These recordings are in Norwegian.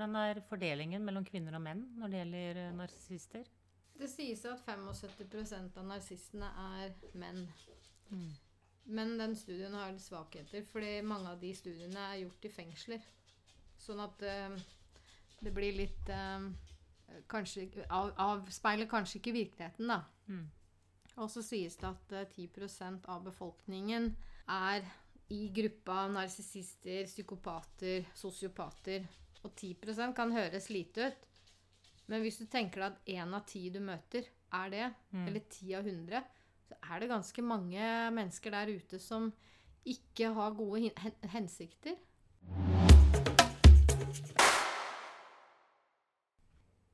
hvordan er fordelingen mellom kvinner og menn når det gjelder eh, narsissister? Det sies at 75% av narsissene er menn. Mm. Men den studien har svakheter, fordi mange av de studiene er gjort i fengsler. Sånn at uh, det blir litt uh, kanskje, av, Avspeiler kanskje ikke virkeligheten, da. Mm. Og så sies det at uh, 10% av befolkningen er i gruppa narsissister, psykopater, sosiopater. Og 10% kan høres lite ut. Men hvis du tenker deg at én av ti du møter, er det, Mm. eller ti av hundre, så er det ganske mange mennesker der ute som ikke har gode hensikter.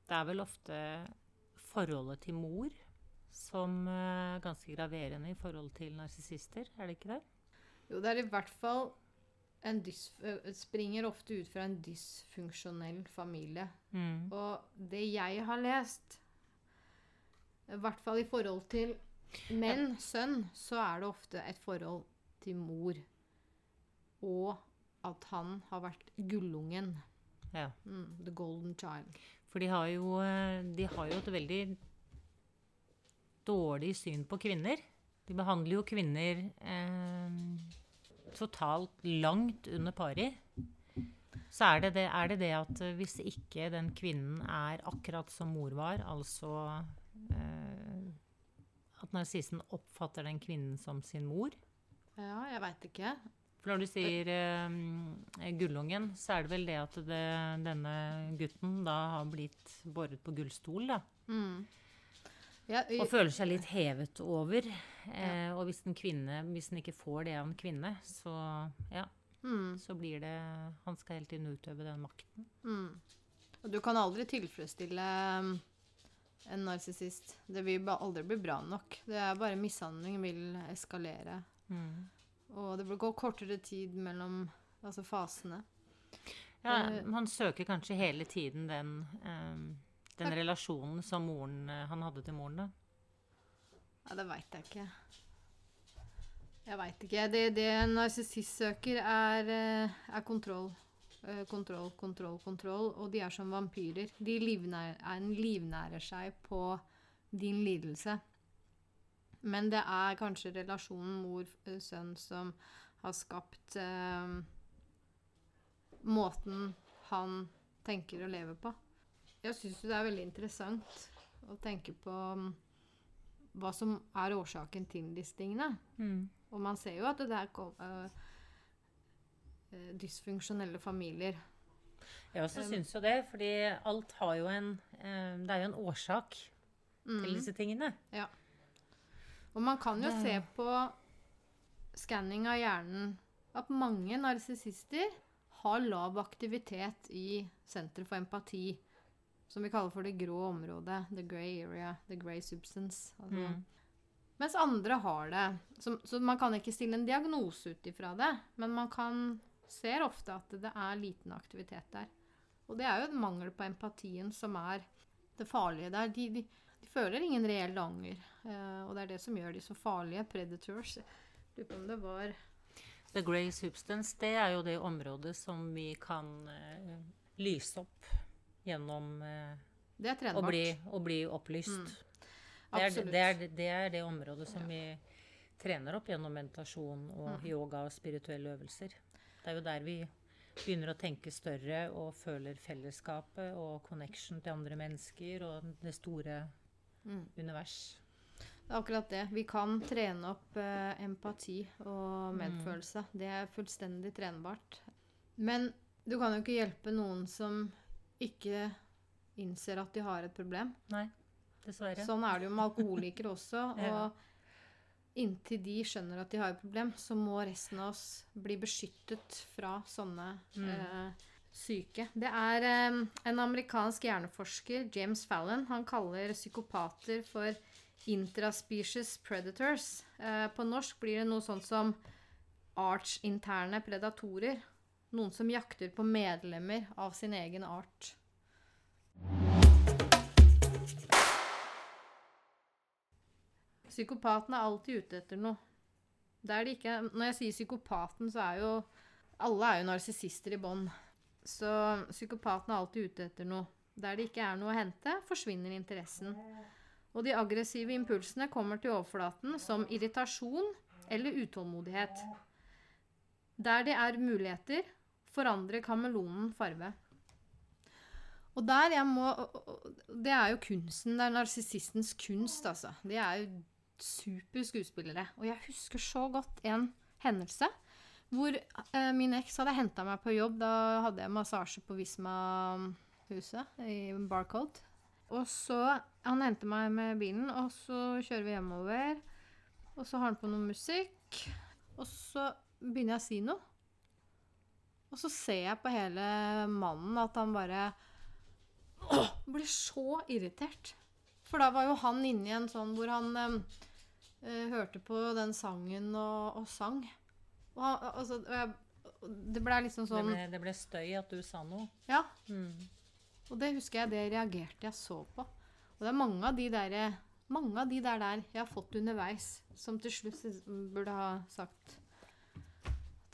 Det er vel ofte forholdet til mor som er ganske graverende i forhold til narsissister, er det ikke det? Jo, det er i hvert fall springer ofte ut fra en dysfunksjonell familie. Mm. Og det jeg har lest, i hvert fall i forhold til menn, sønn, så er det ofte et forhold til mor. Og at han har vært gullungen. Ja. Mm, the golden child. For de har, jo, eh, de har jo et veldig dårlig syn på kvinner. De behandler jo kvinner eh, totalt langt under pari. Så er det det, er det det at eh, hvis ikke den kvinnen er akkurat som mor var, altså eh, at narsisten oppfatter den kvinnen som sin mor Ja, jeg veit ikke. For når du sier eh, gullungen, så er det vel det at det, denne gutten da har blitt båret på gullstol, da. Mm. Ja, i- Og føler seg litt hevet over. Eh, og hvis en kvinne, hvis en ikke får det av en kvinne, så ja, mm, så blir det Han skal hele tiden utøve den makten. mm. Og du kan aldri tilfredsstille um, en narsissist. Det vil aldri bli bra nok. Det er bare mishandling vil eskalere. Mm. Og det vil gå kortere tid mellom altså fasene. Ja, man søker kanskje hele tiden den, eh, den relasjonen som moren, eh, han hadde til moren, da. Ja, det veit jeg ikke. Jeg veit ikke. Det, det en narsissist søker, er, eh, er kontroll. Eh, Kontroll, kontroll, kontroll. Og de er som vampyrer. De livnærer, livnærer seg på din lidelse. Men det er kanskje relasjonen mor-sønn som har skapt eh, måten han tenker å leve på. Jeg syns det er veldig interessant å tenke på mm, hva som er årsaken til disse tingene. Mm. Og man ser jo at det der kom øh, øh, dysfunksjonelle familier. Jeg også Um, syns jo det, fordi alt har jo en eh, Det er jo en årsak til Mm. disse tingene. Og man kan jo Det- se på skanning av hjernen at mange narsissister har lav aktivitet i senter for empati. Som vi kaller for det grå området. The grey area. The grey substance. Altså, Mm. Mens andre har det. Så, så man kan ikke stille en diagnose ut ifra det, men man kan ser ofte at det er liten aktivitet der. Og det er jo en mangel på empatien som er det farlige der. De, de, de føler ingen reell anger, eh, og det er det som gjør de så farlige. Predators. Lurer på om det var The grey substance, det er jo det området som vi kan eh, lyse opp gjennom eh, Det er å, bli, å bli opplyst. Mm, det, er, det, er, det er det området som vi trener opp gjennom meditasjon og Mm. yoga og spirituelle øvelser. Det er jo der vi begynner å tenke større og føler fellesskapet og connection til andre mennesker og det store Mm. univers. Det er akkurat det. Vi kan trene opp eh, empati og Mm. medfølelse. Det er fullstendig trenbart. Men du kan jo ikke hjelpe noen som ikke innser at de har et problem. Nei, dessverre. Sånn er det jo med alkoholikere også. Ja. Og inntil de skjønner at de har et problem, så må resten av oss bli beskyttet fra sånne Mm. eh, syke. Det er eh, en amerikansk hjerneforsker, James Fallon, han kaller psykopater for intraspecies predators. Eh, på norsk blir det noe sånt som artsinterne predatorer. Noen som jakter på medlemmer av sin egen art. Psykopaten er alltid ute etter noe. Det er de ikke Når jeg sier psykopaten, så er jo Alle er jo narsissister i bånn. Så psykopaten er alltid ute etter noe. Der det ikke er noe å hente, forsvinner interessen. Og de aggressive impulsene kommer til overflaten som irritasjon eller utålmodighet. Der det er muligheter, forandrer kameleonen farve. Og der jeg må Det er jo kunsten. Det er narsissistens kunst, altså. De er jo super skuespillere. Og jeg husker så godt en hendelse hvor eh, min eks hadde henta meg på jobb. Da hadde jeg massasje på Visma-huset i Barcode. Og så Han henter meg med bilen, og så kjører vi hjemover. Og så har han på noe musikk. Og så begynner jeg å si noe. Og så ser jeg på hele mannen at han bare åh, blir så irritert. For da var jo han inne i en sånn hvor han eh, hørte på den sangen og, og sang. Og han, altså, og jeg, det ble liksom Det sånn ble, det ble støy at du sa noe. Ja. Mm. Og det husker jeg, det reagerte jeg så på. Og det er mange av de der, mange av de der, der jeg har fått underveis, som til slutt burde ha sagt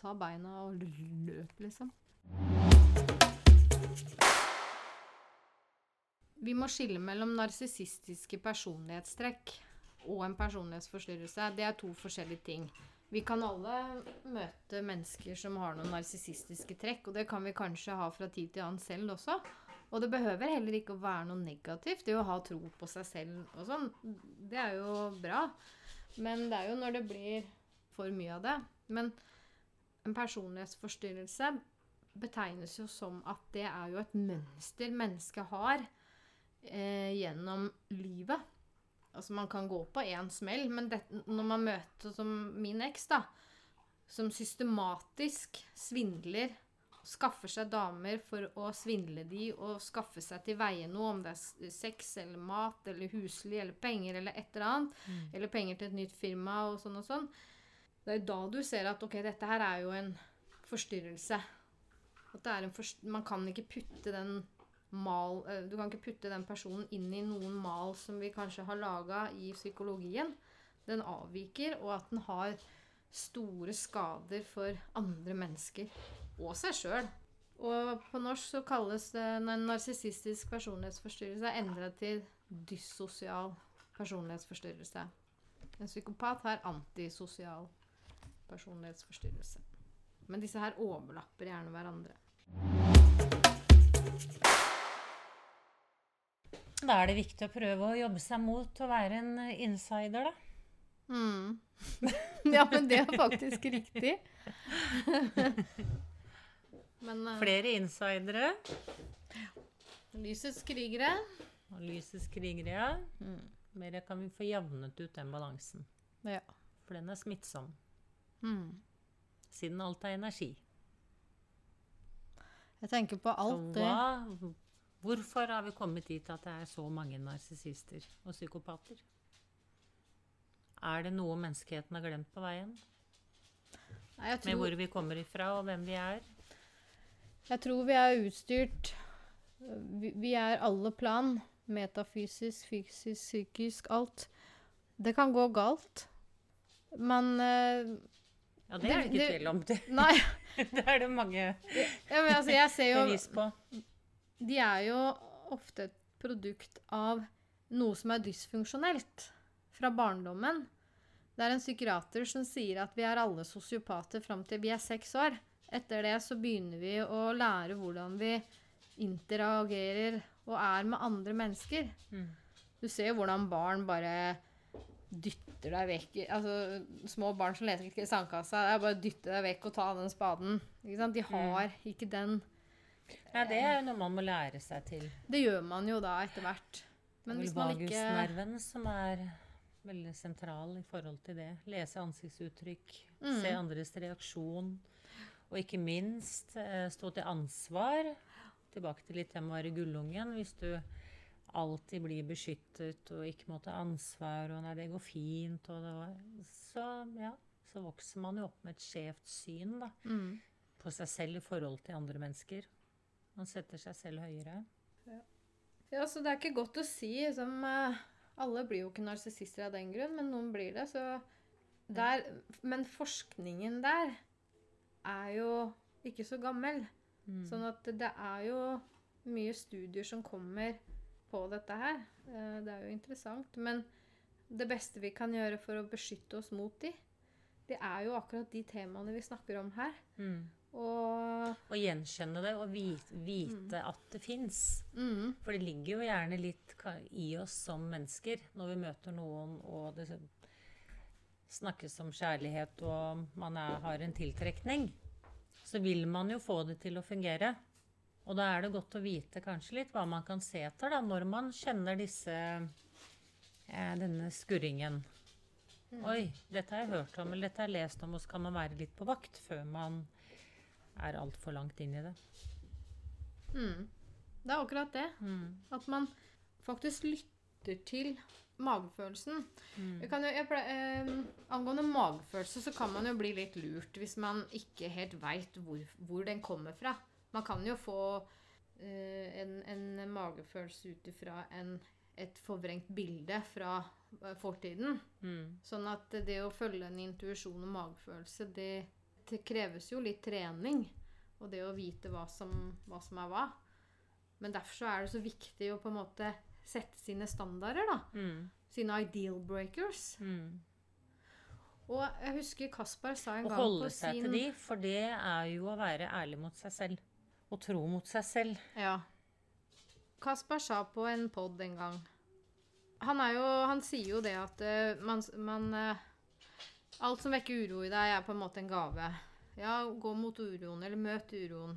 Ta beina og løp, liksom. Vi må skille mellom narsissistiske personlighetstrekk og en personlighetsforstyrrelse. Det er to forskjellige ting. Vi kan alle møte mennesker som har noen narsissistiske trekk, og det kan vi kanskje ha fra tid til annen selv også. Og det behøver heller ikke å være noe negativt. Det å ha tro på seg selv og sånn, det er jo bra. Men det er jo når det blir for mye av det. Men en personlighetsforstyrrelse betegnes jo som at det er jo et mønster mennesket har eh, gjennom livet. Altså man kan gå på én smell, men det, når man møter som min eks, da, som systematisk svindler, skaffer seg damer for å svindle de og skaffe seg til veie noe, om det er sex eller mat eller husly eller penger eller et eller annet, eller penger til et nytt firma og sånn og sånn, det er da du ser at ok, dette her er jo en forstyrrelse. At det er en forst man kan ikke putte den mal eh, Du kan ikke putte den personen inn i noen mal som vi kanskje har laga i psykologien. Den avviker, og at den har store skader for andre mennesker. Og seg sjøl. Og på norsk så kalles det en narsissistisk personlighetsforstyrrelse er endra til dyssosial personlighetsforstyrrelse. En psykopat har antisosial personlighetsforstyrrelse. Men disse her overlapper gjerne hverandre. Da er det viktig å prøve å jobbe seg mot å være en insider, da. Mm. ja, men det er faktisk riktig. men uh, Flere insidere. lysets krigere Og lysets krigere, ja. mm. Mer kan vi få jevnet ut den balansen. Ja. For den er smittsom. Mm. Siden alt er energi. Jeg tenker på alt det hvorfor har vi kommet dit at det er så mange narsissister og psykopater? Er det noe menneskeheten har glemt på veien? Nei, jeg, Med hvor vi kommer ifra og hvem vi er? jeg tror vi er utstyrt vi, vi er alle plan. Metafysisk, fysisk, psykisk, alt. Det kan gå galt. Men eh, Ja, det er det ikke tvil om. Det, Nei. det er det mange Ja, men altså, jo bevis på. De er jo ofte et produkt av noe som er dysfunksjonelt fra barndommen. Det er en psykiater som sier at vi er alle sosiopater fram til vi er seks år. Etter det så begynner vi å lære hvordan vi interagerer og er med andre mennesker. Mm. Du ser jo hvordan barn bare dytter deg vekk. Altså, små barn som leter i sandkassa. Det er bare å dytte deg vekk og ta den spaden. Ikke sant? De har ikke den Nei, det er jo noe man må lære seg til. Det gjør man jo da etter hvert. Men hvis man ikke Vagusnerven som er veldig sentral i forhold til det. Lese ansiktsuttrykk, Mm. se andres reaksjon. Og ikke minst eh, stå til ansvar. Tilbake til litt det med å være gullungen. Hvis du alltid blir beskyttet og ikke måtte ha ansvar, og nei, det går fint, og det var, så, ja, så vokser man jo opp med et skjevt syn da, mm. på seg selv i forhold til andre mennesker. Man setter seg selv høyere. Ja, så det er ikke godt å si. Som, eh, alle blir jo ikke narsissister av den grunn, men noen blir det. Så der, men forskningen der er jo ikke så gammel. Mm. Sånn at det er jo mye studier som kommer på dette her. Eh, Det er jo interessant. Men det beste vi kan gjøre for å beskytte oss mot de, det er jo akkurat de temaene vi snakker om her. Mm. Og Og gjenkjenne det og vite, vite at det fins. mm, For det ligger jo gjerne litt i oss som mennesker når vi møter noen og det snakkes om kjærlighet og man er, har en tiltrekning. Så vil man jo få det til å fungere. Og da er det godt å vite kanskje litt hva man kan se etter da, når man kjenner disse eh, denne skurringen. Oi, dette har jeg hørt om, eller dette har jeg lest om, og så kan man være litt på vakt før man er altfor langt inn i det. mm, det er akkurat det. Mm. At man faktisk lytter til magefølelsen. Mm. Jo, jeg ple- eh, angående magefølelse så kan man jo bli litt lurt hvis man ikke helt veit hvor, hvor den kommer fra. Man kan jo få uh, en, en magefølelse ut ifra et forvrengt bilde fra eh, fortiden. Mm. Sånn at det å følge en intuisjon og magefølelse, det, det kreves jo litt trening. Og det å vite hva som, hva som er hva. Men derfor så er det så viktig å på en måte sette sine standarder, da. Mm. Sine ideal breakers. Mm. Og jeg husker Kaspar sa en Å gang holde seg til de, for det er jo å være ærlig mot seg selv. Og tro mot seg selv. Ja. Kaspar sa på en pod en gang Han, jo, han sier jo det at eh, man, man eh, Alt som vekker uro i deg, er på en måte en gave. Ja, gå mot uroen, eller møt uroen.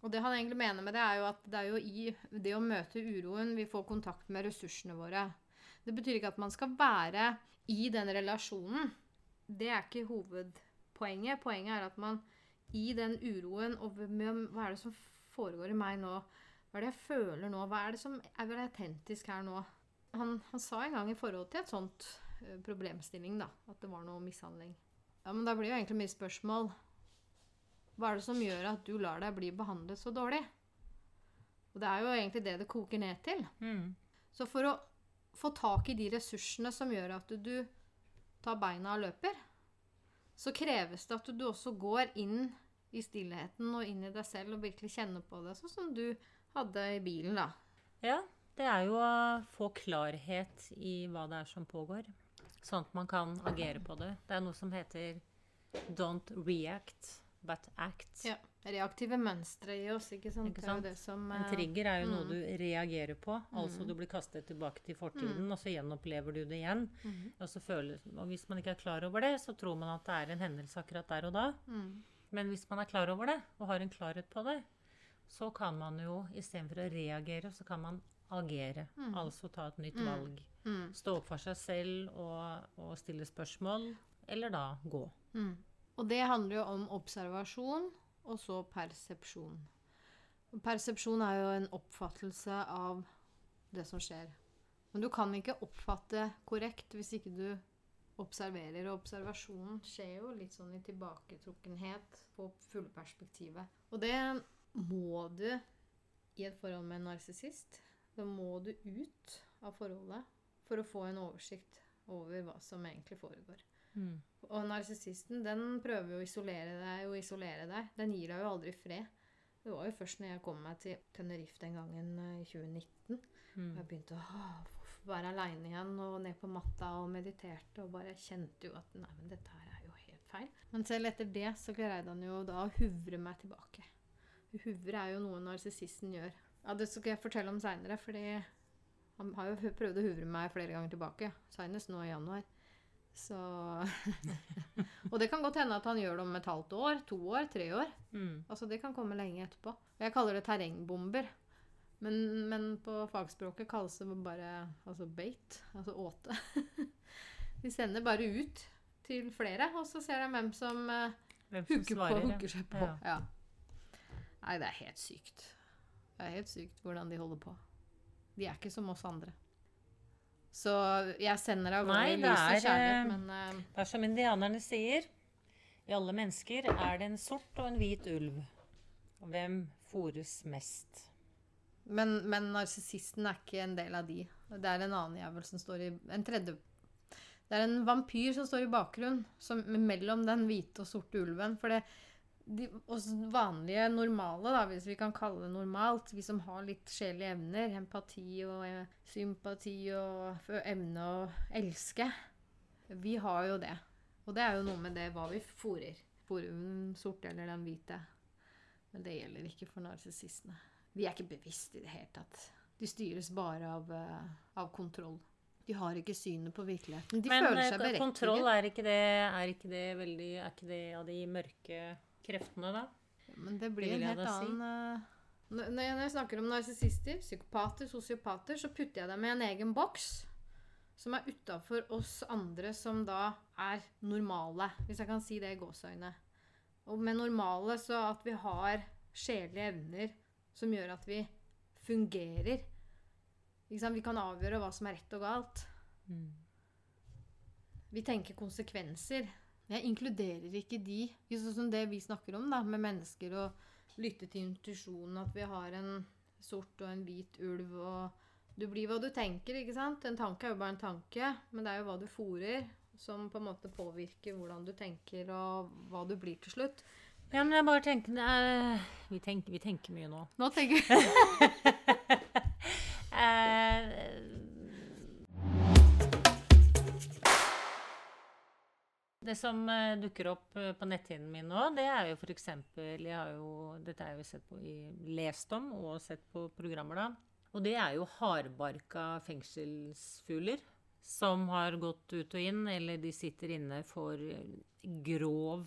Og det han egentlig mener med det, er jo at det er jo i det å møte uroen vi får kontakt med ressursene våre. Det betyr ikke at man skal være i den relasjonen. Det er ikke hovedpoenget. Poenget er at man i den uroen og med hva er det som foregår i meg nå? Hva er det jeg føler nå? Hva er det som er vel autentisk her nå? Han, han sa en gang i forhold til et sånt eh, problemstilling, da, at det var noe mishandling. Ja, men da blir jo egentlig mye spørsmål Hva er det som gjør at du lar deg bli behandlet så dårlig? Og det er jo egentlig det det koker ned til. Mm. Så for å få tak i de ressursene som gjør at du tar beina og løper, så kreves det at du også går inn i stillheten og inn i deg selv og virkelig kjenner på det, sånn som du hadde i bilen, da. Ja, det er jo å få klarhet i hva det er som pågår. Sånn at man kan agere på det. Det er noe som heter 'don't react, but act'. Ja. Reaktive mønstre i oss, ikke sant? Ikke Det er jo sant? det som En trigger er jo noe mm. du reagerer på. Altså du blir kastet tilbake til fortiden, og så gjenopplever du det igjen. Mm. Og, så føler, og hvis man ikke er klar over det, så tror man at det er en hendelse akkurat der og da. mm. Men hvis man er klar over det, og har en klarhet på det, så kan man jo istedenfor å reagere, så kan man agere. Mm. Altså ta et nytt Mm. valg. Mm. Stå opp for seg selv og, og stille spørsmål, eller da gå. Mm. Og det handler jo om observasjon, og så persepsjon. Persepsjon er jo en oppfattelse av det som skjer. Men du kan ikke oppfatte korrekt hvis ikke du observerer. Og observasjonen skjer jo litt sånn i tilbaketrukkenhet på fulle perspektivet. Og det må du i et forhold med en narsissist. Da må du ut av forholdet for å få en oversikt over hva som egentlig foregår. Mm. Og narsissisten den prøver jo å isolere deg og isolere deg. Den gir deg jo aldri fred. Det var jo først når jeg kom meg til Tenerife den gangen eh, i 2019, Mm. og jeg begynte å være aleine igjen og ned på matta og mediterte og bare kjente jo at nei, men dette her er jo helt feil. Men selv etter det så greide han jo da å huvre meg tilbake. Huvre er jo noe narsissisten gjør. Ja, Det skal jeg fortelle om seinere, fordi han har jo prøvd å huvre meg flere ganger tilbake. Senest nå i januar. Så Og det kan godt hende at han gjør det om et halvt år, to år, tre år. Mm. Altså Det kan komme lenge etterpå. Og jeg kaller det terrengbomber. Men, men på fagspråket kalles det bare altså bait, altså åte. De sender bare ut til flere, og så ser de hvem som eh, Hvem som hooker på, svarer, på, hooker seg på. Ja. Ja. Nei, det er helt sykt. Det er helt sykt hvordan de holder på. De er ikke som oss andre. Så jeg sender av gårde Nei, i det lys og er, kjærlighet, eh, men uh, Det er som indianerne sier. I alle mennesker er det en sort og en hvit ulv. Hvem fôres mest? Men, men narsissisten er ikke en del av de. Det er en annen jævel som står i En tredje Det er en vampyr som står i bakgrunnen, som, mellom den hvite og sorte ulven. For det, de, oss vanlige normale, da, hvis vi kan kalle det normalt, vi som har litt sjelelige evner, empati og eh, sympati og evne å elske, vi har jo det. Og det er jo noe med det hva vi fôrer. Fôrer vi den sorte eller den hvite? Men det gjelder ikke for narsissistene. Vi er ikke bevisst i det hele tatt. De styres bare av, uh, av kontroll. De har ikke synet på virkeligheten. De Men føler eh, seg berettiget. kontroll, er ikke, det, er ikke det veldig Er ikke det av de mørke kreftene, da? Men det blir Det en helt annen si. eh, når, jeg- snakker om narsissister, psykopater, sosiopater, så putter jeg dem i en egen boks som er utafor oss andre som da er normale, hvis jeg kan si det i gåseøyne. Og med normale så at vi har sjelelige evner som gjør at vi fungerer. Vi kan avgjøre hva som er rett og galt. Mm. Vi tenker konsekvenser. Jeg inkluderer ikke de, sånn som det vi snakker om, da, med mennesker og lytte til intuisjonen, at vi har en sort og en hvit ulv, og du blir hva du tenker, ikke sant? En tanke er jo bare en tanke, men det er jo hva du fòrer, som på en måte påvirker hvordan du tenker, og hva du blir til slutt. Ja, men jeg bare tenker er, vi, tenker vi tenker mye nå. Nå tenker jeg Det som eh, dukker opp eh, på netthinnen min nå, det er jo f.eks. Jeg har jo, dette jeg jo sett på i, lest om og sett på programmer, da. Og det er jo hardbarka fengselsfugler som har gått ut og inn, eller de sitter inne for grov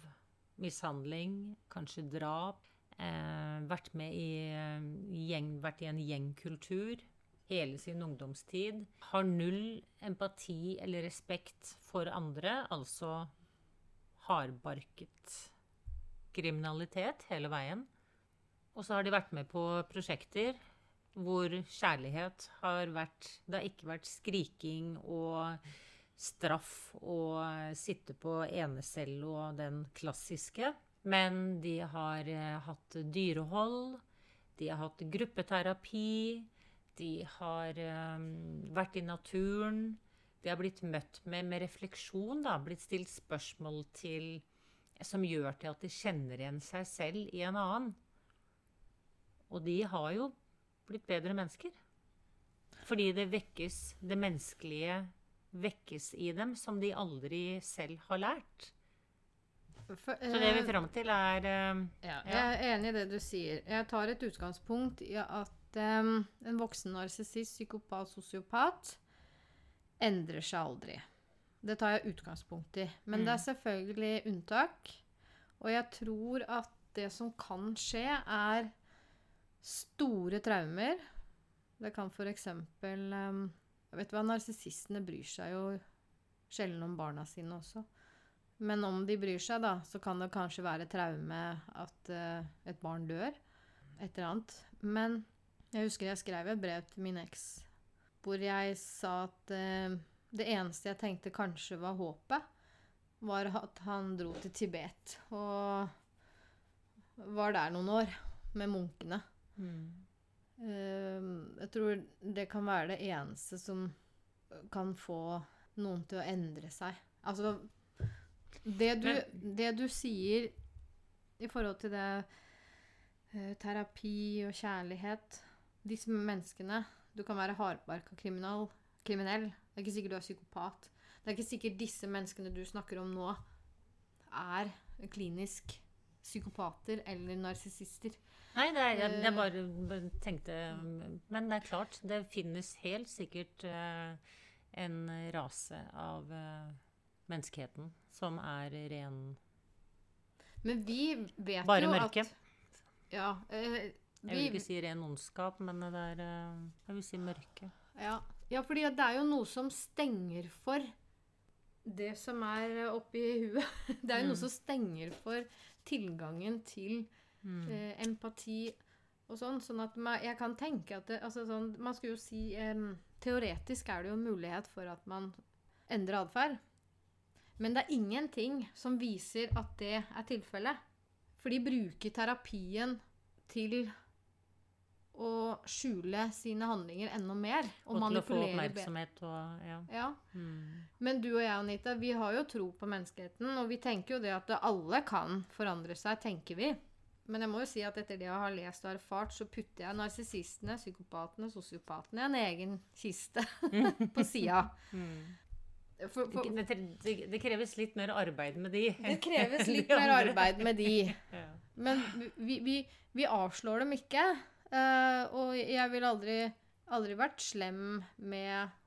mishandling, kanskje drap. Eh, vært med i, eh, gjeng, vært i en gjengkultur hele sin ungdomstid. Har null empati eller respekt for andre, altså hardbarket kriminalitet hele veien. Og så har de vært med på prosjekter hvor kjærlighet har vært Det har ikke vært skriking og straff og sitte på enecelle og den klassiske. Men de har eh, hatt dyrehold, de har hatt gruppeterapi, de har eh, vært i naturen. De har blitt møtt med, med refleksjon, da, blitt stilt spørsmål til som gjør til at de kjenner igjen seg selv i en annen. Og de har jo blitt bedre mennesker. Fordi det vekkes, det menneskelige vekkes i dem som de aldri selv har lært. For, Så det vi eh, er fram til, er eh, Ja, Ja. jeg er enig i det du sier. Jeg tar et utgangspunkt i at em, en voksen narsissist, psykopat, sosiopat endrer seg aldri. Det tar jeg utgangspunkt i. Men det er Mm. selvfølgelig unntak. Og jeg tror at det som kan skje, er store traumer. Det kan f.eks. Um, jeg vet hva, Narsissistene bryr seg jo sjelden om barna sine også. Men om de bryr seg, da, så kan det kanskje være traume at uh, et barn dør. Et eller annet. Men jeg husker jeg skrev et brev til min eks hvor jeg sa at eh, det eneste jeg tenkte kanskje var håpet, var at han dro til Tibet og var der noen år med munkene. Eh, jeg tror det kan være det eneste som kan få noen til å endre seg. Altså det du, det du sier i forhold til det eh, terapi og kjærlighet Disse menneskene Du kan være hardbarka kriminal, kriminell. Det er ikke sikkert du er psykopat. Det er ikke sikkert disse menneskene du snakker om nå, er klinisk psykopater eller narsissister. Nei, det er, jeg, jeg Eh. bare bare tenkte Men det er klart, det finnes helt sikkert uh, en rase av uh, menneskeheten som er ren Men vi vet Bare jo mørke. at Ja. Eh, Jeg vil ikke si ren ondskap, men det er eh, Jeg vil si mørke. Ja, ja for det er jo noe som stenger for det som er oppi huet. Det er jo Mm. noe som stenger for tilgangen til Mm. eh, empati og sånn. Sånn at man, jeg kan tenke at det, altså sånn, Man skulle jo si eh, Teoretisk er det jo en mulighet for at man endrer atferd. Men det er ingenting som viser at det er tilfellet. For de bruker terapien til å skjule sine handlinger enda mer. Og, Og manipulere bedre. og ja. Ja. Mm. Men du og jeg, Anita, vi har jo tro på menneskeheten, og vi tenker jo det at alle kan forandre seg, tenker vi. Men jeg må jo si at etter det jeg har lest og erfart, så putter jeg narsissistene, psykopatene, sosiopatene i en egen kiste på sida. Mm. For, for, Det, det, det kreves litt mer arbeid med de. det kreves litt de mer arbeid med de. Ja. Men vi, vi, vi avslår dem ikke. Eh, og jeg ville aldri, aldri vært slem med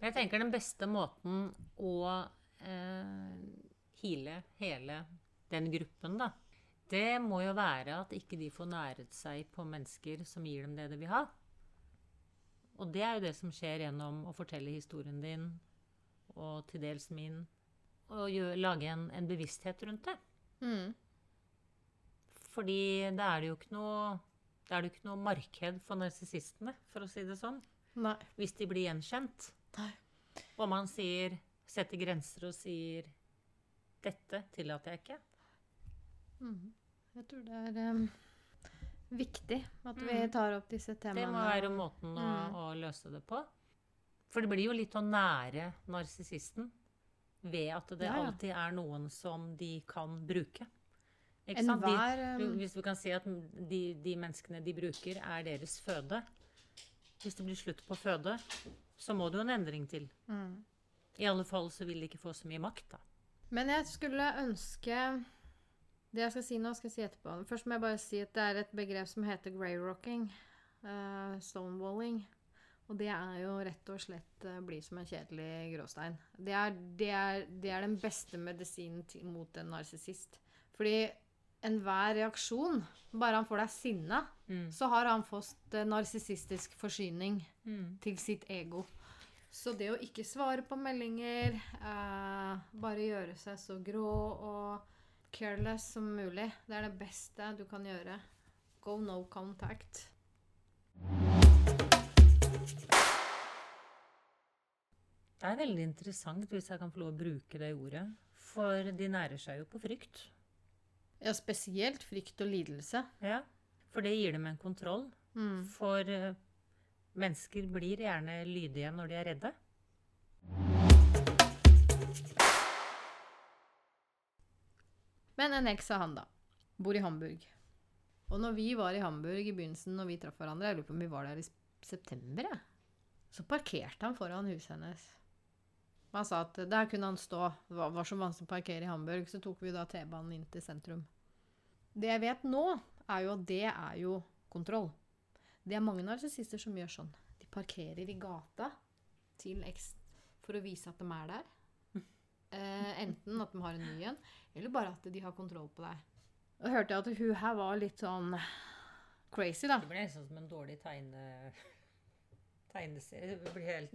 jeg tenker den beste måten å uh, heale hele den gruppen, da, det må jo være at ikke de får næret seg på mennesker som gir dem det de vil ha. Og det er jo det som skjer gjennom å fortelle historien din, og til dels min, og gjør, lage en, en bevissthet rundt det. mm, Fordi det er det jo ikke noe det er det ikke noe marked for narsissistene, for å si det sånn. Nei. Hvis de blir gjenkjent. Nei. Og man sier, setter grenser og sier 'Dette tillater jeg ikke'. Mm. Jeg tror det er um, viktig at vi Mm. tar opp disse temaene. Det må være måten å, Mm. å løse det på. For det blir jo litt å nære narsissisten ved at det Ja, ja. alltid er noen som de kan bruke. Ikke sant? De, Enhver du- em, hvis du kan si at de, de menneskene de bruker, er deres føde. Hvis det blir slutt på føde, så må det jo en endring til. mm. I alle fall så vil de ikke få så mye makt, da. Men jeg skulle ønske Det jeg skal si nå, skal jeg si etterpå. Først må jeg bare si at det er et begrep som heter grey-rocking. eh, stonewalling. Og det er jo rett og slett uh, bli som en kjedelig gråstein. Det er, det er, det er den beste medisinen mot en narsissist. Fordi enhver reaksjon, bare han får deg sinna, Mm. så har han fått eh, narsissistisk forsyning Mm. til sitt ego. Så det å ikke svare på meldinger, eh, bare gjøre seg så grå og careless som mulig, det er det beste du kan gjøre. Go no contact. Det er veldig interessant, hvis jeg kan få lov å bruke det ordet. For de nærer seg jo på frykt. Ja, spesielt frykt og lidelse. Ja. For det gir dem en kontroll. Mm. For uh, mennesker blir gjerne lydige når de er redde. Men en eks av han, da. Bor i Hamburg. Og når vi var i Hamburg i begynnelsen, når vi traff hverandre, jeg lurer på om vi var der i september, jeg, så parkerte han foran huset hennes. Han sa at der kunne han stå. Det var, var så vanskelig å parkere i Hamburg, så tok vi da T-banen inn til sentrum. Det jeg vet nå, er jo at det er jo kontroll. Det er mange narsissister som gjør sånn. De parkerer i gata til X for å vise at de er der. Eh, enten at de har en ny en, eller bare at de har kontroll på deg. Da hørte jeg at hun her var litt sånn crazy, da. Det ble nesten som en dårlig tegne... tegneserie.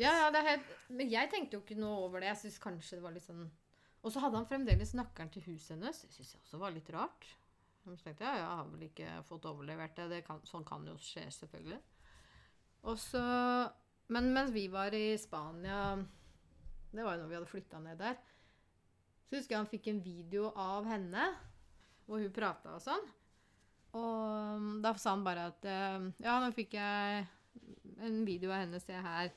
Ja, ja, det er helt Men jeg tenkte jo ikke noe over det. Jeg synes kanskje det var litt sånn Og så hadde han fremdeles nøkkelen til huset hennes. Det syns jeg også var litt rart. Så tenkte jeg, ja, jeg har vel ikke fått overlevert det. det kan, sånn kan jo skje, selvfølgelig. Og så Men mens vi var i Spania Det var jo når vi hadde flytta ned der. Så husker jeg han fikk en video av henne hvor hun prata og sånn. Og um, da sa han bare at eh, Ja, nå fikk jeg en video av henne, se her.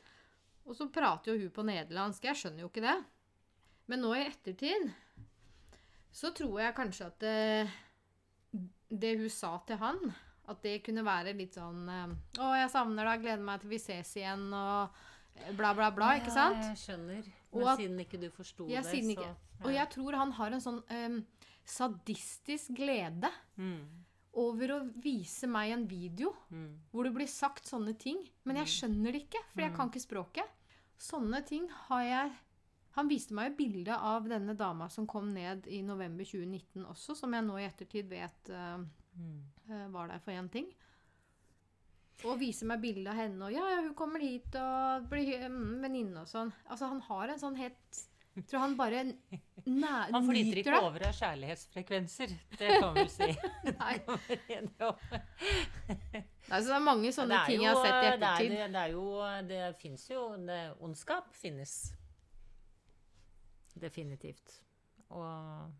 Og så prater jo hun på nederlandsk. Jeg skjønner jo ikke det. Men nå i ettertid så tror jeg kanskje at det, det hun sa til han, at det kunne være litt sånn eh, Å, jeg savner deg, gleder meg til vi ses igjen, og eh, bla, bla, bla. Ikke sant? Ja, jeg skjønner. Men at- siden ikke du forsto Ja, det, så ikke. Og jeg tror han har en sånn um, sadistisk glede mm. Over å vise meg en video Mm. hvor det blir sagt sånne ting. Men jeg skjønner det ikke, for jeg kan ikke språket. Sånne ting har jeg Han viste meg jo bilde av denne dama som kom ned i november 2019 også, som jeg nå i ettertid vet uh, Mm. eh, var der for én ting. Og viser meg bilde av henne, og ja, ja, hun kommer hit og blir mm, venninne og sånn. Altså, han har en sånn helt tror han bare næ, Han flyter ikke det. over av kjærlighetsfrekvenser. Det kan vi si. Nei. Nei, så det er mange sånne er ting jeg har sett i Det, ettertid. er, det er jo Det fins jo det, Ondskap finnes. Definitivt. Og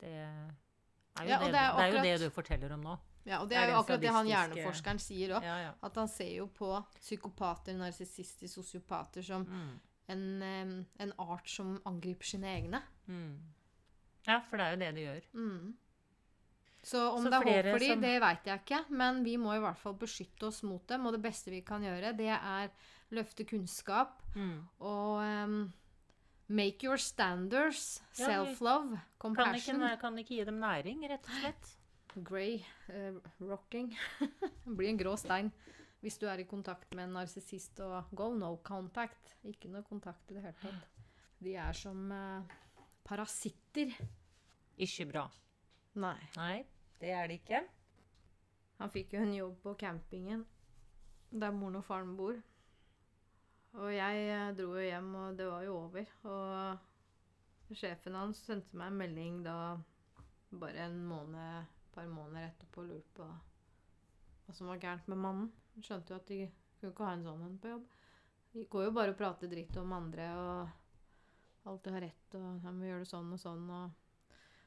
det er jo, Ja, det, det er det, er jo det du forteller om nå. Ja, og det Det er jo akkurat det han hjerneforskeren sier òg. Ja, ja. At han ser jo på psykopater, narsissister, sosiopater som Mm. En, en art som angriper sine egne. Mm. Ja, for det er jo det det gjør. Mm. Så om Så det er håp for dem, som- det veit jeg ikke. Men vi må i hvert fall beskytte oss mot dem. Og det beste vi kan gjøre, det er løfte kunnskap Mm. og um, make your standards. self-love, Self-love. Kan, ikke, Compassion. kan ikke gi dem næring, rett og slett. Grey uh, rocking. Blir en grå stein hvis du er i kontakt med en narsissist. Og go no contact. Ikke noe kontakt i det hele tatt. De er som eh, parasitter. Ikke bra. Nei. Nei, det er det ikke. Han fikk jo en jobb på campingen der moren og faren bor. Og jeg eh, dro jo hjem, og det var jo over. Og sjefen hans sendte meg en melding da bare en måned, par måneder etterpå og lurte på hva som var gærent med mannen. Skjønte jo at de kunne ikke ha en sånn en på jobb. De går jo bare og prater dritt om andre og alltid har rett og de må gjøre det sånn og sånn. og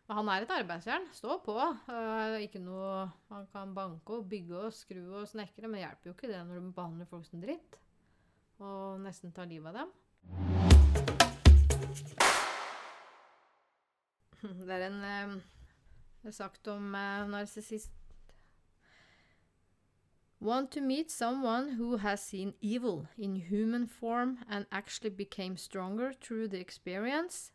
men han er et arbeidsjern. Stå på. Uh, ikke noe Han kan banke og bygge og skru og snekre, men det hjelper jo ikke det når du behandler folk som dritt. Og nesten tar livet av dem. Det er en eh, sagt om eh, narsissist Want to meet someone who has seen evil in human form and actually became stronger through the experience?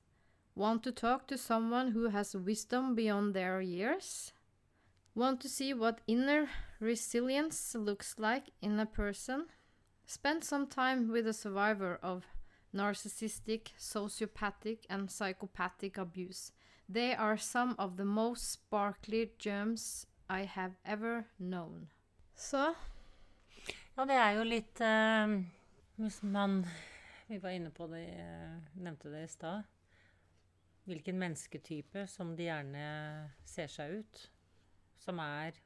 Want to talk to someone who has wisdom beyond their years? Want to see what inner resilience looks like in a person? Spend some time with a survivor of narcissistic, sociopathic, and psychopathic abuse. They are some of the most sparkly gems I have ever known. Så Ja, det er jo litt eh, Hvis man Vi var inne på det, eh, nevnte det i stad. Hvilken mennesketype som de gjerne ser seg ut. Som er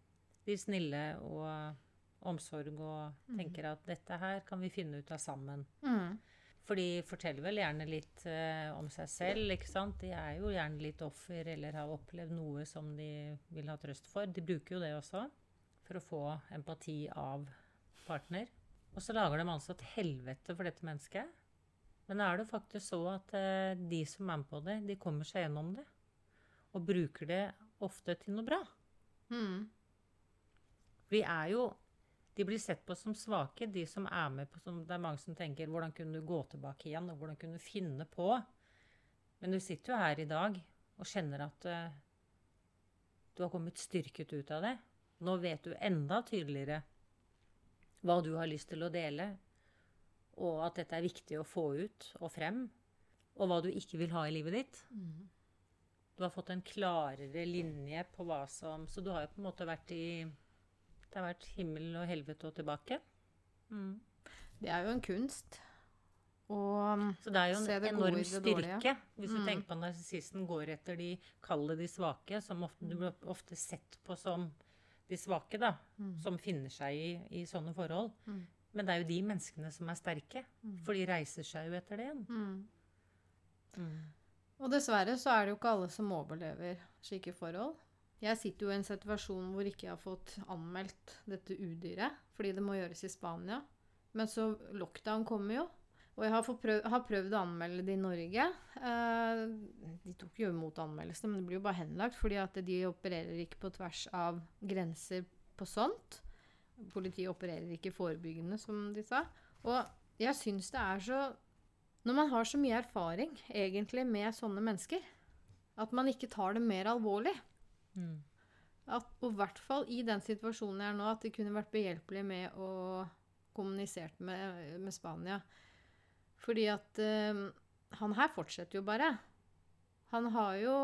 de snille og omsorg og tenker at dette her kan vi finne ut av sammen. mm. For de forteller vel gjerne litt eh, om seg selv, ikke sant. De er jo gjerne litt offer eller har opplevd noe som de vil ha trøst for. De bruker jo det også for å få empati av partner. Og så lager de altså et helvete for dette mennesket. Men er det faktisk så at eh, de som er med på det, de kommer seg gjennom det. Og bruker det ofte til noe bra. Mm. Vi er jo De blir sett på som svake, de som er med på som, Det er mange som tenker 'Hvordan kunne du gå tilbake igjen?' og 'Hvordan kunne du finne på?' Men du sitter jo her i dag og kjenner at eh, du har kommet styrket ut av det. Nå vet du enda tydeligere hva du har lyst til å dele, og at dette er viktig å få ut og frem, og hva du ikke vil ha i livet ditt. Mm. Du har fått en klarere linje på hva som Så du har jo på en måte vært i Det har vært himmel og helvete og tilbake. Mm. Det er jo en kunst. Og Så det er jo en enorm styrke. Hvis Hvis du Mm. tenker på at narsissisten går etter de kalde, de svake, som ofte, du blir ofte sett på som de svake, da. Mm. Som finner seg i, i sånne forhold. Mm. Men det er jo de menneskene som er sterke. Mm. For de reiser seg jo etter det igjen. mm. Mm. Og dessverre så er det jo ikke alle som overlever slike forhold. Jeg sitter jo i en situasjon hvor ikke jeg har fått anmeldt dette udyret, fordi det må gjøres i Spania. Men så lockdown kommer jo. Og jeg har, fått prøv, har prøvd å anmelde det i Norge. Eh, de tok jo imot anmeldelsene, men det blir jo bare henlagt, fordi at de opererer ikke på tvers av grenser på sånt. Politiet opererer ikke forebyggende, som de sa. Og jeg syns det er så Når man har så mye erfaring egentlig med sånne mennesker, at man ikke tar det mer alvorlig. Mm. At, og i hvert fall i den situasjonen jeg er nå, at de kunne vært behjelpelige med å kommunisert med, med Spania. Fordi at eh, han her fortsetter jo bare. Han har jo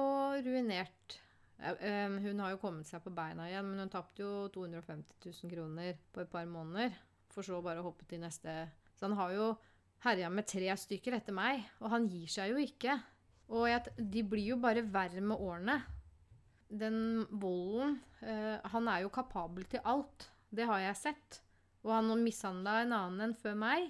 ruinert eh, Hun har jo kommet seg på beina igjen, men hun tapte jo 250 000 kroner på et par måneder. For så bare å hoppe til neste Så han har jo herja med tre stykker etter meg, og han gir seg jo ikke. Og jeg, de blir jo bare verre med årene. Den volden eh, Han er jo kapabel til alt. Det har jeg sett. Og han mishandla en annen enn før meg.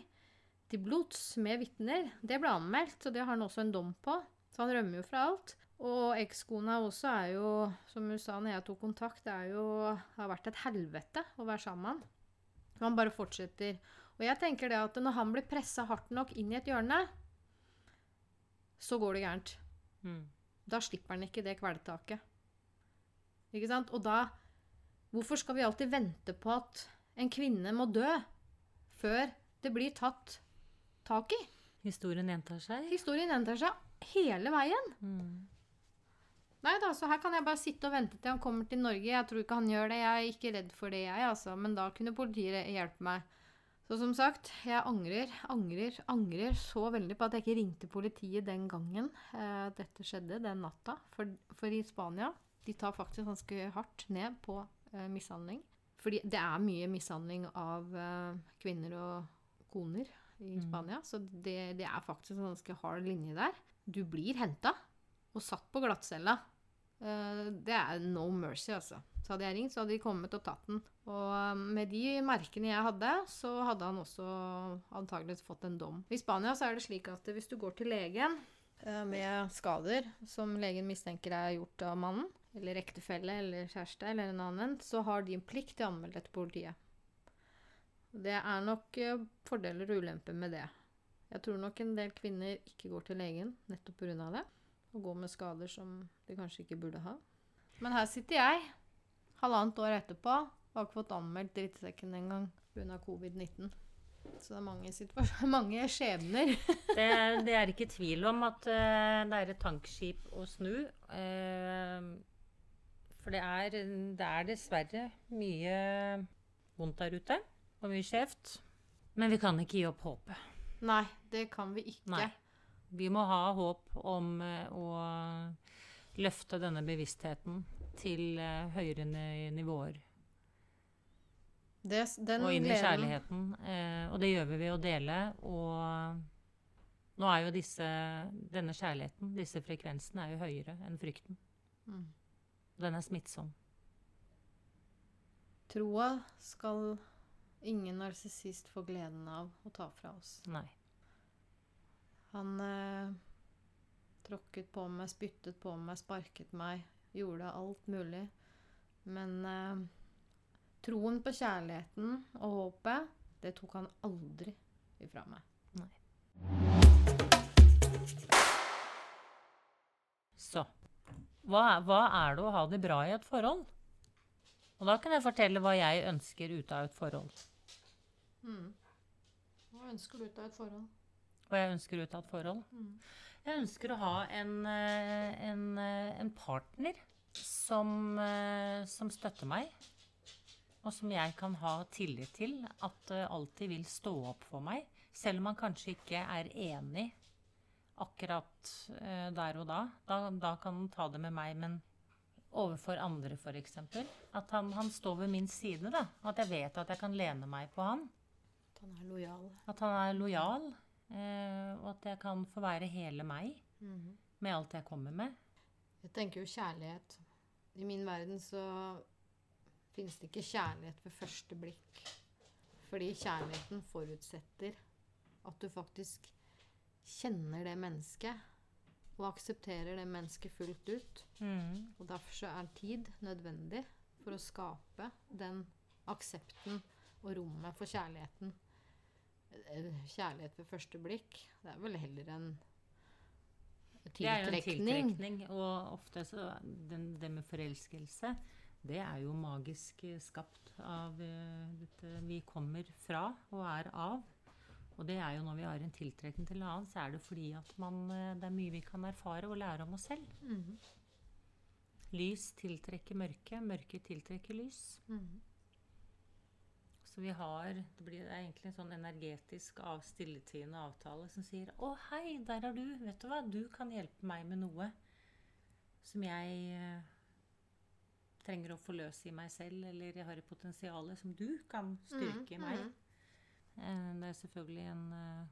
Til blods, med vitner. Det ble anmeldt, og det har han også en dom på. Så han rømmer jo fra alt. Og ekskona også er jo, som hun sa når jeg tok kontakt, det er jo, har vært et helvete å være sammen med han. Han bare fortsetter. Og jeg tenker det at når han blir pressa hardt nok inn i et hjørne, så går det gærent. Mm. Da slipper han ikke det kvelertaket. Ikke sant? Og da Hvorfor skal vi alltid vente på at en kvinne må dø før det blir tatt tak i? Historien gjentar seg. Historien gjentar seg hele veien. Mm. Nei da, så her kan jeg bare sitte og vente til han kommer til Norge. Jeg tror ikke han gjør det. Jeg er ikke redd for det, jeg, altså. Men da kunne politiet hjelpe meg. Så som sagt, jeg angrer, angrer, angrer så veldig på at jeg ikke ringte politiet den gangen eh, dette skjedde, den natta. For, for i Spania de tar faktisk ganske hardt ned på eh, mishandling. Fordi det er mye mishandling av eh, kvinner og koner i Mm. Spania. Så det, det er faktisk en ganske hard linje der. Du blir henta og satt på glattcella. Eh, det er no mercy, altså. Så hadde jeg ringt, så hadde de kommet og tatt den. Og eh, med de merkene jeg hadde, så hadde han også antageligvis fått en dom. I Spania så er det slik at hvis du går til legen eh, med skader som legen mistenker er gjort av mannen, eller ektefelle eller kjæreste eller en annen, så har de en plikt til å anmelde det til politiet. Det er nok eh, fordeler og ulemper med det. Jeg tror nok en del kvinner ikke går til legen nettopp pga. det. Og går med skader som de kanskje ikke burde ha. Men her sitter jeg, halvannet år etterpå, og har ikke fått anmeldt drittsekken engang pga. covid-19. Så det er mange, mange skjebner. Det, det er ikke tvil om at uh, det er et tankskip å snu. Uh, for det er, det er dessverre mye vondt der ute, og mye kjeft. Men vi kan ikke gi opp håpet. Nei, det kan vi ikke. Nei. Vi må ha håp om eh, å løfte denne bevisstheten til eh, høyere nivåer. Det, den og inn i kjærligheten. Eh, og det gjør vi ved å dele. Og nå er jo disse, denne kjærligheten, disse frekvensene, er jo høyere enn frykten. Mm. Den er smittsom. Troa skal ingen narsissist får gleden av å ta fra oss. Nei. Han eh, tråkket på meg, spyttet på meg, sparket meg, gjorde alt mulig. Men eh, troen på kjærligheten og håpet, det tok han aldri ifra meg. Nei. Så hva, hva er det å ha det bra i et forhold? Og da kan jeg fortelle hva jeg ønsker ut av et forhold. Mm. Hva ønsker du ut av et forhold? Hva jeg ønsker ut av et forhold. Mm. Jeg ønsker å ha en, eh, en, eh, en partner som, eh, som støtter meg. Og som jeg kan ha tillit til at alltid vil stå opp for meg. Selv om man kanskje ikke er enig akkurat der og da. da. Da kan han ta det med meg, men overfor andre f.eks. At han, han står ved min side. da. At jeg vet at jeg kan lene meg på han. At han er lojal. At han er lojal. Eh, og at jeg kan få være hele meg Mhm. med alt jeg kommer med. Jeg tenker jo kjærlighet. I min verden så finnes det ikke kjærlighet ved første blikk. Fordi kjærligheten forutsetter at du faktisk kjenner det mennesket. Og aksepterer det mennesket fullt ut. Mm. Og derfor så er tid nødvendig for å skape den aksepten og rommet for kjærligheten. Eh, Kjærlighet ved første blikk, det er vel heller en tiltrekning. Det er jo en tiltrekning. Og ofte så den, det med forelskelse, det er jo magisk skapt av eh, dette vi kommer fra og er av. Og det er jo når vi har en tiltrekning til en annen, så er det fordi at man, eh, det er mye vi kan erfare og lære om oss selv. Mhm. Lys tiltrekker mørke, mørke tiltrekker lys. Mhm. Så vi har Det blir det er egentlig en sånn energetisk av stilletiende avtale som sier 'Å, hei, der er du. Vet du hva? Du kan hjelpe meg med noe som jeg eh, trenger å forløse i meg selv, eller jeg har et potensial som du kan styrke i meg'. Mhm. Det er selvfølgelig en eh,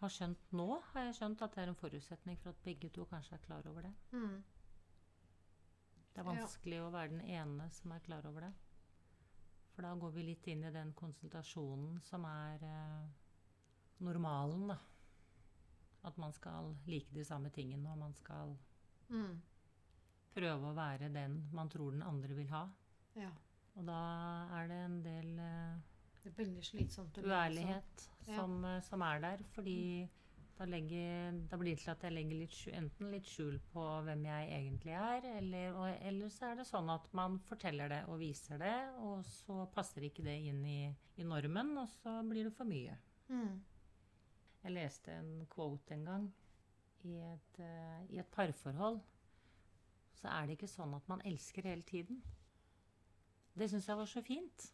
Har skjønt nå, har jeg skjønt at det er en forutsetning for at begge to kanskje er klar over det. Mm. Det er Ja. vanskelig å være den ene som er klar over det. For da går vi litt inn i den konsultasjonen som er eh, normalen, da. At man skal like de samme tingene, og man skal Mm. prøve å være den man tror den andre vil ha. Ja. Og da er det en del eh, Det er veldig slitsomt sånn. uærlighet Ja. som, eh, som er der. Fordi da, legger, da blir det til at jeg legger litt, enten litt skjul på hvem jeg egentlig er, eller, og, eller så er det sånn at man forteller det og viser det, og så passer ikke det inn i, i normen, og så blir det for mye. Mm. Jeg leste en quote en gang. I et, uh, I et parforhold så er det ikke sånn at man elsker hele tiden. Det syns jeg var så fint.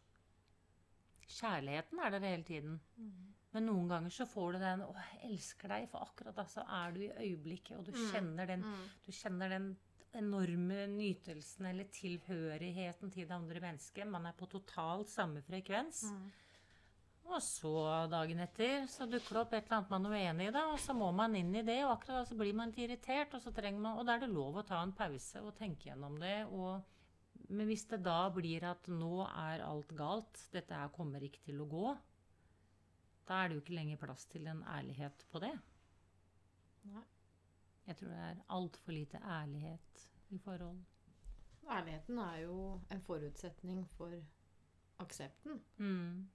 Kjærligheten er der hele tiden. Mm. Men noen ganger så får du den 'Å, jeg elsker deg', for akkurat da så er du i øyeblikket, og du Mm. kjenner den Mm. du kjenner den enorme nytelsen eller tilhørigheten til det andre mennesket. Man er på totalt samme frekvens. Mm. Og så dagen etter så dukker det opp et eller annet man er uenig i, da, og så må man inn i det, og akkurat da så blir man litt irritert, og så trenger man Og da er det lov å ta en pause og tenke gjennom det. Og, men hvis det da blir at nå er alt galt, dette her kommer ikke til å gå, da er det jo ikke lenger plass til en ærlighet på det. Nei. Jeg tror det er altfor lite ærlighet i forhold. Ærligheten er jo en forutsetning for aksepten. Mm.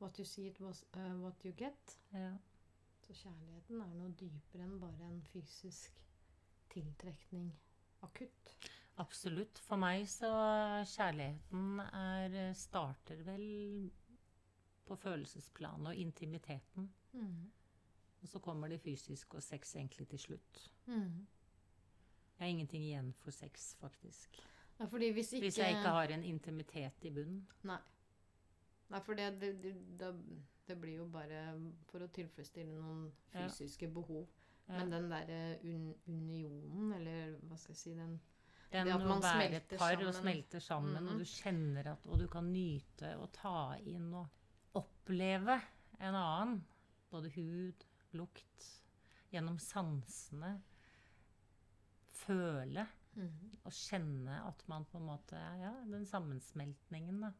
What you see, it was uh, what you get. Ja. Så kjærligheten er noe dypere enn bare en fysisk tiltrekning akutt. Absolutt. For meg så kjærligheten er starter vel på følelsesplanet og intimiteten. Mm. Og så kommer det fysisk og sex egentlig til slutt. Mm. Jeg har ingenting igjen for sex, faktisk. Ja, hvis ikke Hvis jeg ikke har en intimitet i bunnen. Nei. Nei, for det, det, det, det blir jo bare for å tilfredsstille noen Ja. fysiske behov. Ja. Men den derre un unionen, eller hva skal jeg si den Det å være et par par og sammen. smelter sammen, Mhm. og du kjenner at Og du kan nyte og ta inn og oppleve en annen. Både hud, lukt, gjennom sansene. Føle og kjenne at man på en måte Ja, den sammensmeltningen, da.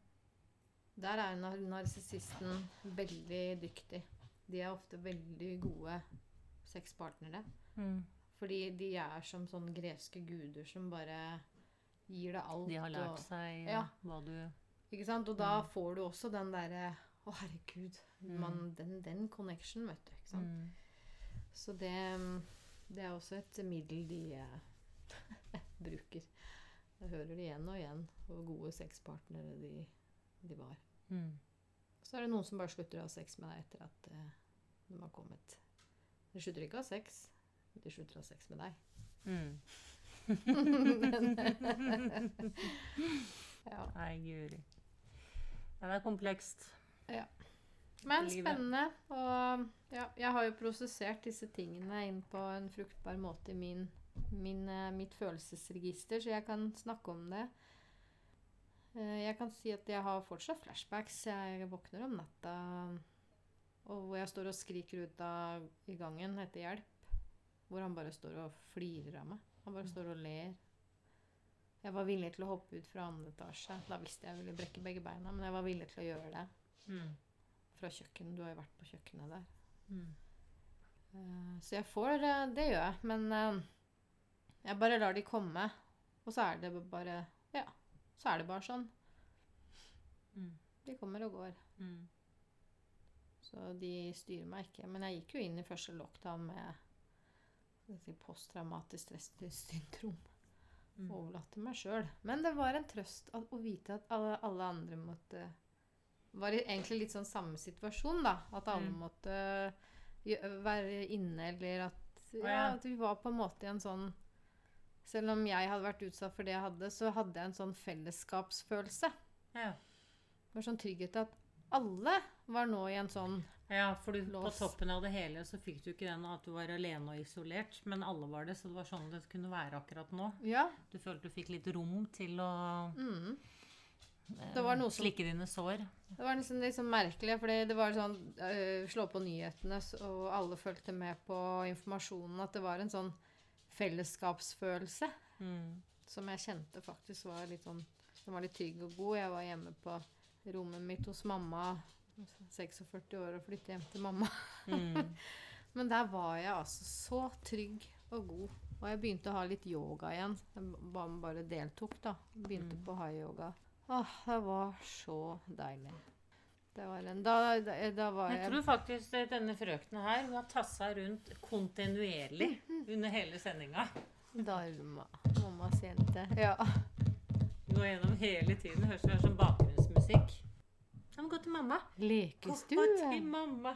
Der er nar narsissisten veldig dyktig. De er ofte veldig gode sexpartnere. Mm. Fordi de er som sånne greske guder som bare gir deg alt. De har lært og, seg Ja. hva du Ikke sant? Og da Mm. får du også den derre Å, herregud. Mm. Man, den, den connection, vet du. Ikke sant? mm. Så det, det er også et middel de eh, bruker. Jeg hører det igjen og igjen hvor gode sexpartnere de, de var. Mm. Så er det noen som bare slutter å ha sex med deg etter at eh, de har kommet. De slutter ikke å ha sex, de slutter å ha sex med deg. Mm. Ja. Nei, guri. Ja, det er komplekst. Men Livet. spennende. Og ja, jeg har jo prosessert disse tingene inn på en fruktbar måte i min, min, eh, mitt følelsesregister, så jeg kan snakke om det. Eh, Jeg kan si at jeg har fortsatt flashbacks. Jeg våkner om natta og hvor jeg står og skriker ut av i gangen etter hjelp. Hvor han bare står og flirer av meg. Han bare står og ler. Jeg var villig til å hoppe ut fra andre etasje. Da visste jeg jeg ville brekke begge beina, men jeg var villig til å gjøre det Mm. fra kjøkkenet. Du har jo vært på kjøkkenet der. Mm. Eh, så jeg får det, Det gjør jeg. Men eh, jeg bare lar de komme. Og så er det bare Ja. Så er det bare sånn. Mm. De kommer og går. Mm. Så de styrer meg ikke. Men jeg gikk jo inn i første lockdown med si, posttraumatisk stressyndrom. Mm. Overlatt til meg sjøl. Men det var en trøst at, å vite at alle, alle andre måtte Var egentlig litt sånn samme situasjon, da. At alle Mm. måtte være inne, eller at Ja, at vi var på en måte i en sånn Selv om jeg hadde vært utsatt for det jeg hadde, så hadde jeg en sånn fellesskapsfølelse. Ja. Det var sånn trygghet at alle var nå i en sånn ja, for du, på toppen av det hele så fikk du ikke den at du var alene og isolert, men alle var det, så det var sånn det kunne være akkurat nå. Ja. Du følte du fikk litt rom til å Mm. eh, slikke dine sår. Det var litt liksom merkelig, fordi det var sånn øh, Slå på nyhetene, og alle fulgte med på informasjonen. At det var en sånn fellesskapsfølelse Mm. som jeg kjente faktisk var litt sånn Den var litt trygg og god. Jeg var hjemme på rommet mitt hos mamma. 46 år og flytte hjem til mamma. Mm. Men der var jeg altså så trygg og god. Og jeg begynte å ha litt yoga igjen. Jeg bare deltok, da. Begynte Mm. på high-yoga. Åh, det var så deilig. Det var en Da, da, da var Jeg jeg tror faktisk denne frøkna her hun har tassa rundt kontinuerlig under hele sendinga. Darma. Mammas jente. Ja. Nå gjennom hele tiden. Høres det ut som bakgrunnsmusikk. Han må gå til mamma. Lekestue. Gå til mamma.